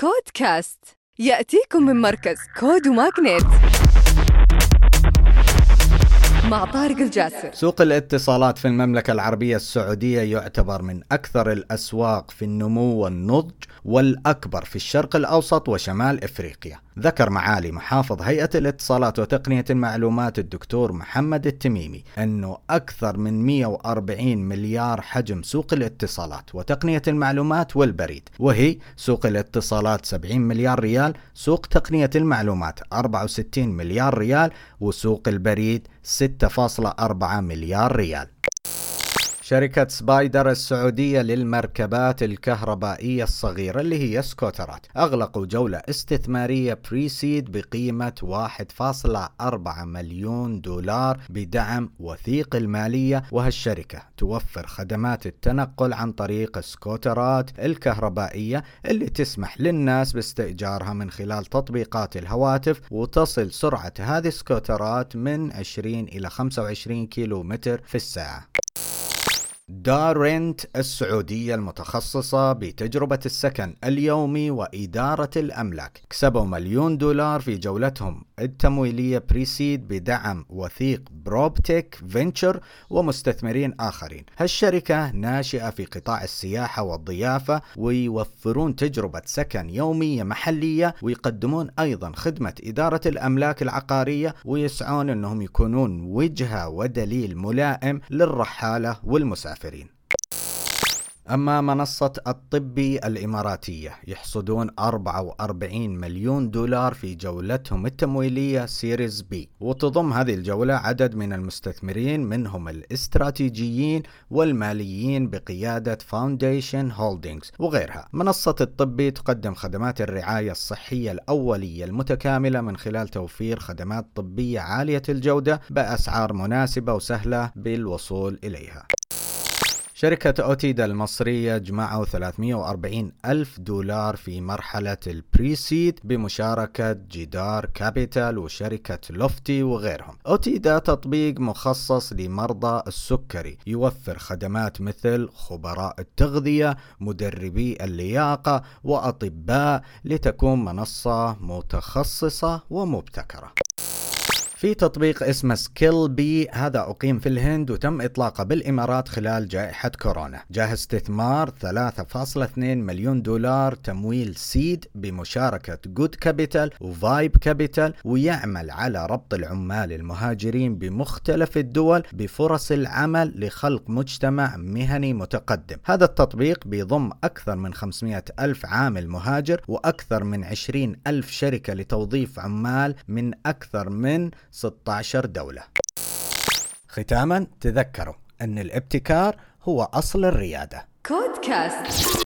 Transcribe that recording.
CODECast. يأتيكم من مركز CODE و MAGNiTT مع طارق الجاسر. سوق الاتصالات في المملكة العربية السعودية يعتبر من أكثر الأسواق في النمو والنضج والأكبر في الشرق الأوسط وشمال إفريقيا. ذكر معالي محافظ هيئة الاتصالات وتقنية المعلومات الدكتور محمد التميمي أنه أكثر من 140 مليار حجم سوق الاتصالات وتقنية المعلومات والبريد وهي سوق الاتصالات 70 مليار ريال سوق تقنية المعلومات 64 مليار ريال وسوق البريد 6.4 مليار ريال. شركة Spider السعودية للمركبات الكهربائية الصغيرة اللي هي سكوترات أغلقوا جولة استثمارية pre-seed بقيمة 1.4 مليون دولار بدعم وثيق المالية وهالشركة توفر خدمات التنقل عن طريق سكوترات الكهربائية اللي تسمح للناس باستئجارها من خلال تطبيقات الهواتف وتصل سرعة هذه السكوترات من 20 إلى 25 كيلو متر في الساعة. دارنت السعودية المتخصصة بتجربة السكن اليومي وإدارة الأملاك. كسبوا مليون دولار في جولتهم. التمويلية بريسيد بدعم وثيق بروبتك فينتشر ومستثمرين آخرين. هالشركة ناشئة في قطاع السياحة والضيافة ويوفرون تجربة سكن يومية محلية ويقدمون أيضا خدمة إدارة الأملاك العقارية ويسعون أنهم يكونون وجهة ودليل ملائم للرحالة والمسافرين أما منصة الطبي الإماراتية يحصدون 44 مليون دولار في جولتهم التمويلية Series B وتضم هذه الجولة عدد من المستثمرين منهم الاستراتيجيين والماليين بقيادة Foundation Holdings وغيرها. منصة الطبي تقدم خدمات الرعاية الصحية الأولية المتكاملة من خلال توفير خدمات طبية عالية الجودة بأسعار مناسبة وسهلة بالوصول إليها. شركة Otida المصرية جمعوا 340 ألف دولار في مرحلة ال pre-seed بمشاركة Jedar Capital وشركة Lofty وغيرهم. Otida تطبيق مخصص لمرضى السكري. يوفر خدمات مثل خبراء التغذية مدربي اللياقة وأطباء لتكون منصة متخصصة ومبتكرة. في تطبيق اسمه Skillbee هذا أقيم في الهند وتم إطلاقه بالإمارات خلال جائحة كورونا. جاه استثمار 3.2 مليون دولار تمويل seed بمشاركة Good Capital و Vibe Capital ويعمل على ربط العمال المهاجرين بمختلف الدول بفرص العمل لخلق مجتمع مهني متقدم. هذا التطبيق بيضم أكثر من 500 ألف عامل مهاجر وأكثر من 20 ألف شركة لتوظيف عمال من أكثر من 16 دولة. ختاما تذكروا أن الابتكار هو أصل الريادة. كودكاست